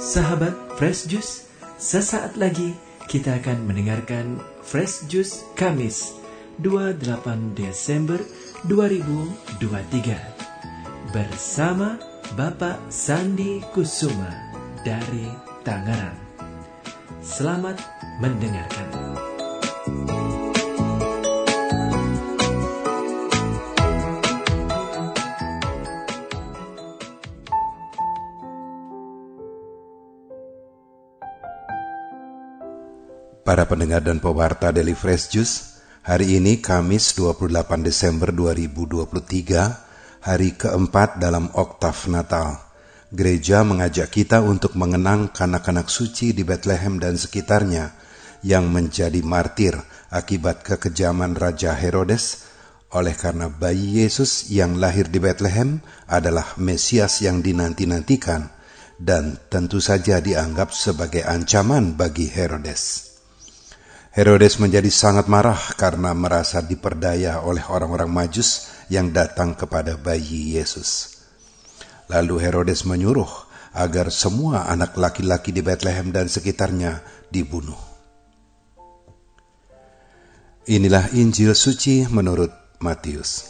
Sahabat Fresh Juice, sesaat lagi kita akan mendengarkan Fresh Juice Kamis 28 Desember 2023 bersama Bapak Sandi Kusuma dari Tangerang. Selamat mendengarkan. Para pendengar dan pewarta Daily Fresh Juice, hari ini Kamis 28 Desember 2023, hari keempat dalam oktav Natal. Gereja mengajak kita untuk mengenang kanak-kanak suci di Bethlehem dan sekitarnya yang menjadi martir akibat kekejaman Raja Herodes oleh karena bayi Yesus yang lahir di Bethlehem adalah Mesias yang dinanti-nantikan dan tentu saja dianggap sebagai ancaman bagi Herodes. Herodes menjadi sangat marah karena merasa diperdaya oleh orang-orang Majus yang datang kepada bayi Yesus. Lalu Herodes menyuruh agar semua anak laki-laki di Bethlehem dan sekitarnya dibunuh. Inilah Injil suci menurut Matius.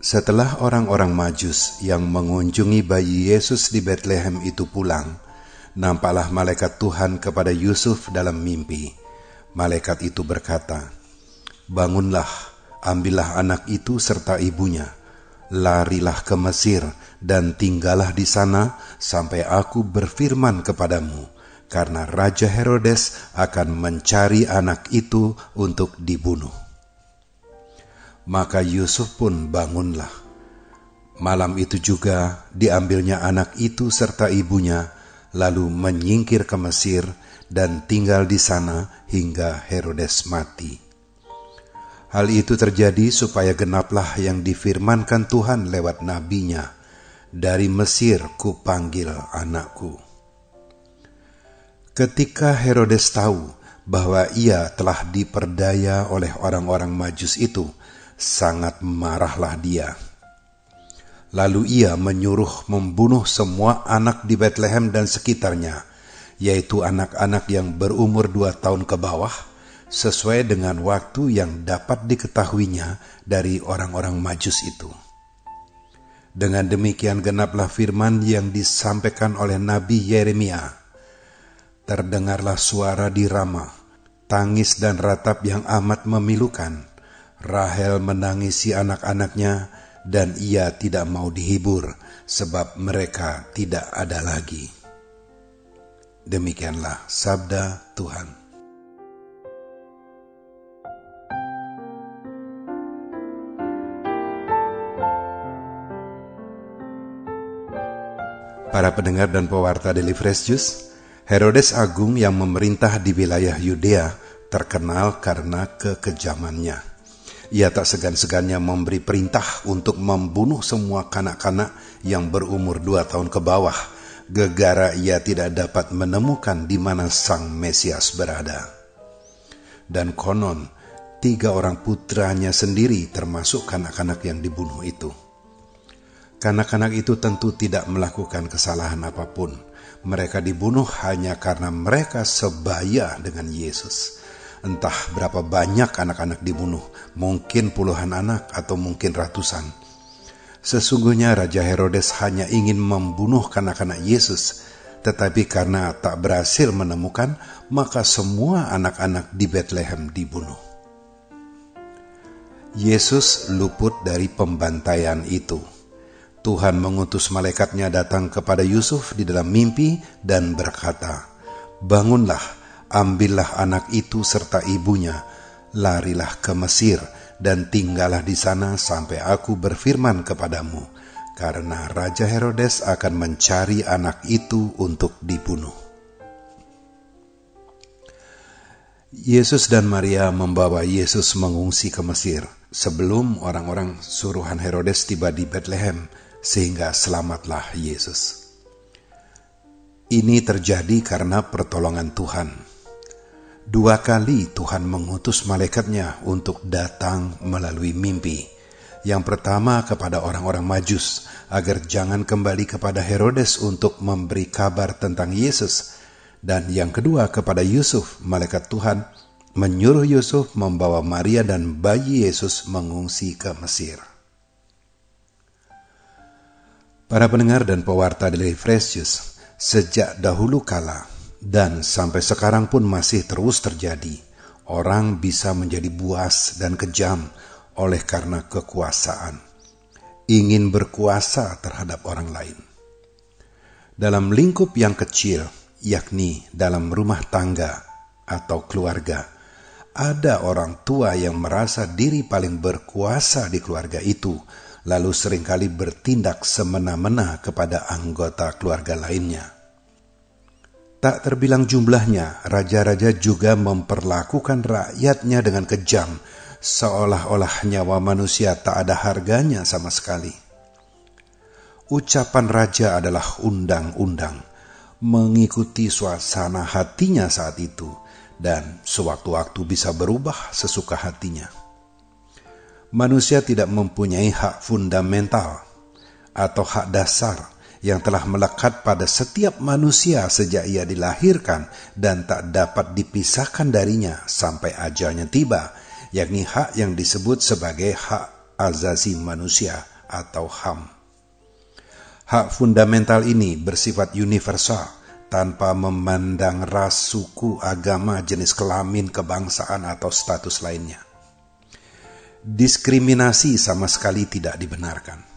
Setelah orang-orang Majus yang mengunjungi bayi Yesus di Bethlehem itu pulang, nampaklah malaikat Tuhan kepada Yusuf dalam mimpi. Malaikat itu berkata, "Bangunlah, ambillah anak itu serta ibunya, larilah ke Mesir dan tinggallah di sana sampai aku berfirman kepadamu." Karena Raja Herodes akan mencari anak itu untuk dibunuh. Maka Yusuf pun bangunlah. Malam itu juga diambilnya anak itu serta ibunya, lalu menyingkir ke Mesir dan tinggal di sana hingga Herodes mati. Hal itu terjadi supaya genaplah yang difirmankan Tuhan lewat nabinya, dari Mesir ku panggil anakku. Ketika Herodes tahu bahwa ia telah diperdaya oleh orang-orang majus itu, sangat marahlah dia Lalu ia menyuruh membunuh semua anak di Bethlehem dan sekitarnya, yaitu anak-anak yang berumur dua tahun ke bawah, sesuai dengan waktu yang dapat diketahuinya dari orang-orang majus itu. Dengan demikian genaplah firman yang disampaikan oleh Nabi Yeremia. Terdengarlah suara di Rama, tangis dan ratap yang amat memilukan. Rahel menangisi anak-anaknya, dan ia tidak mau dihibur sebab mereka tidak ada lagi. Demikianlah sabda Tuhan. Para pendengar dan pewarta Daily Fresh Herodes Agung yang memerintah di wilayah Yudea terkenal karena kekejamannya ia tak segan-segannya memberi perintah untuk membunuh semua kanak-kanak yang berumur dua tahun ke bawah, gegara ia tidak dapat menemukan di mana sang Mesias berada. Dan konon, tiga orang putranya sendiri termasuk kanak-kanak yang dibunuh itu. Kanak-kanak itu tentu tidak melakukan kesalahan apa pun. Mereka dibunuh hanya karena mereka sebaya dengan Yesus Entah berapa banyak anak-anak dibunuh, mungkin puluhan anak atau mungkin ratusan. Sesungguhnya Raja Herodes hanya ingin membunuh kanak-kanak Yesus, tetapi karena tak berhasil menemukan, maka semua anak-anak di Bethlehem dibunuh. Yesus luput dari pembantaian itu. Tuhan mengutus malaikatnya datang kepada Yusuf di dalam mimpi dan berkata, "Bangunlah, ambillah anak itu serta ibunya, larilah ke Mesir dan tinggallah di sana sampai aku berfirman kepadamu, karena Raja Herodes akan mencari anak itu untuk dibunuh. Yesus dan Maria membawa Yesus mengungsi ke Mesir sebelum orang-orang suruhan Herodes tiba di Bethlehem, sehingga selamatlah Yesus. Ini terjadi karena pertolongan Tuhan Dua kali Tuhan mengutus malaikatnya untuk datang melalui mimpi. Yang pertama kepada orang-orang Majus, agar jangan kembali kepada Herodes untuk memberi kabar tentang Yesus. Dan yang kedua kepada Yusuf, malaikat Tuhan, menyuruh Yusuf membawa Maria dan bayi Yesus mengungsi ke Mesir. Para pendengar dan pewarta dari Fresh Juice, sejak dahulu kala dan sampai sekarang pun masih terus terjadi, orang bisa menjadi buas dan kejam oleh karena kekuasaan, ingin berkuasa terhadap orang lain. Dalam lingkup yang kecil, yakni dalam rumah tangga atau keluarga, ada orang tua yang merasa diri paling berkuasa di keluarga itu, lalu sering kali bertindak semena-mena kepada anggota keluarga lainnya. Tak terbilang jumlahnya, raja-raja juga memperlakukan rakyatnya dengan kejam, seolah-olah nyawa manusia tak ada harganya sama sekali. Ucapan raja adalah undang-undang, mengikuti suasana hatinya saat itu, dan sewaktu-waktu bisa berubah sesuka hatinya. Manusia tidak mempunyai hak fundamental atau hak dasar yang telah melekat pada setiap manusia sejak ia dilahirkan dan tak dapat dipisahkan darinya sampai ajalnya tiba, yakni hak yang disebut sebagai hak azazi manusia atau HAM. Hak fundamental ini bersifat universal tanpa memandang ras, suku, agama, jenis kelamin, kebangsaan, atau status lainnya. Diskriminasi sama sekali tidak dibenarkan.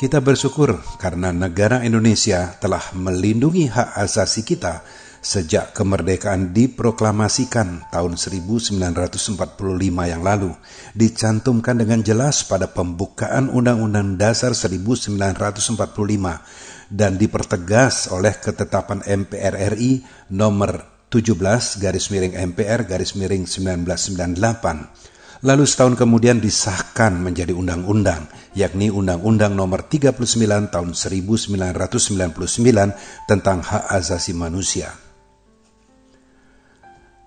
Kita bersyukur karena negara Indonesia telah melindungi hak asasi kita sejak kemerdekaan diproklamasikan tahun 1945 yang lalu, dicantumkan dengan jelas pada pembukaan Undang-Undang Dasar 1945 dan dipertegas oleh ketetapan MPR RI nomor 17 garis miring MPR garis miring 1998 lalu setahun kemudian disahkan menjadi undang-undang, yakni Undang-Undang Nomor 39 Tahun 1999 tentang hak asasi manusia.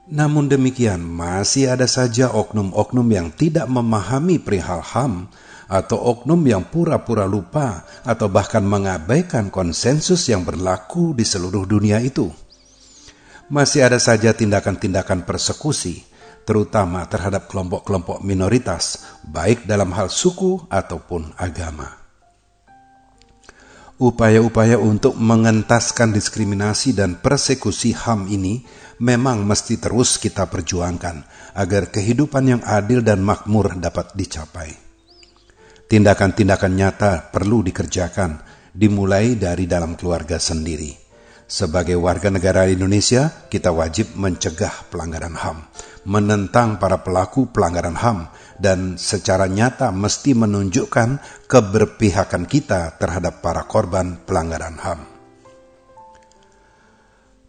Namun demikian, masih ada saja oknum-oknum yang tidak memahami perihal HAM atau oknum yang pura-pura lupa atau bahkan mengabaikan konsensus yang berlaku di seluruh dunia itu. Masih ada saja tindakan-tindakan persekusi, terutama terhadap kelompok-kelompok minoritas, baik dalam hal suku ataupun agama. Upaya-upaya untuk mengentaskan diskriminasi dan persekusi HAM ini memang mesti terus kita perjuangkan agar kehidupan yang adil dan makmur dapat dicapai. Tindakan-tindakan nyata perlu dikerjakan, dimulai dari dalam keluarga sendiri. Sebagai warga negara Indonesia, kita wajib mencegah pelanggaran HAM menentang para pelaku pelanggaran HAM dan secara nyata mesti menunjukkan keberpihakan kita terhadap para korban pelanggaran HAM.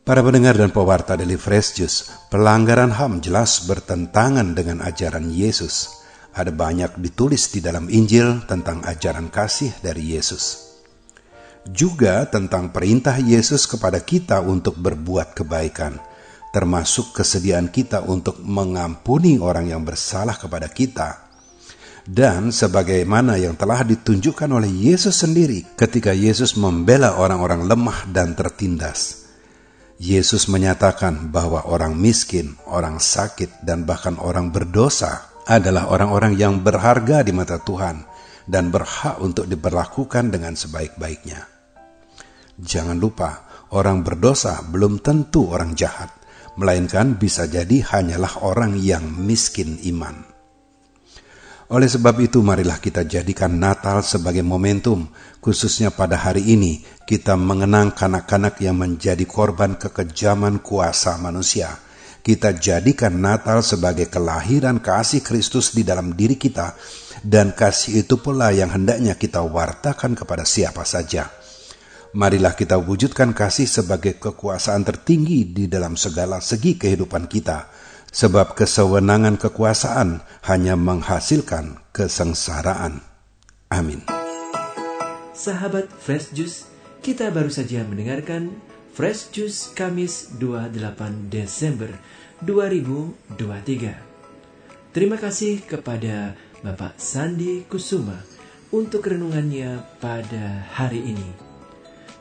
Para pendengar dan pewarta dari Fresh Juice, pelanggaran HAM jelas bertentangan dengan ajaran Yesus. Ada banyak ditulis di dalam Injil tentang ajaran kasih dari Yesus. Juga tentang perintah Yesus kepada kita untuk berbuat kebaikan – termasuk kesediaan kita untuk mengampuni orang yang bersalah kepada kita. Dan sebagaimana yang telah ditunjukkan oleh Yesus sendiri ketika Yesus membela orang-orang lemah dan tertindas. Yesus menyatakan bahwa orang miskin, orang sakit, dan bahkan orang berdosa adalah orang-orang yang berharga di mata Tuhan dan berhak untuk diperlakukan dengan sebaik-baiknya. Jangan lupa, orang berdosa belum tentu orang jahat melainkan bisa jadi hanyalah orang yang miskin iman. Oleh sebab itu, marilah kita jadikan Natal sebagai momentum, khususnya pada hari ini, kita mengenang kanak-kanak yang menjadi korban kekejaman kuasa manusia. Kita jadikan Natal sebagai kelahiran kasih Kristus di dalam diri kita, dan kasih itu pula yang hendaknya kita wartakan kepada siapa saja marilah kita wujudkan kasih sebagai kekuasaan tertinggi di dalam segala segi kehidupan kita, sebab kesewenangan kekuasaan hanya menghasilkan kesengsaraan. Amin. Sahabat Fresh Juice, kita baru saja mendengarkan Fresh Juice Kamis 28 Desember 2023. Terima kasih kepada Bapak Sandi Kusuma untuk renungannya pada hari ini.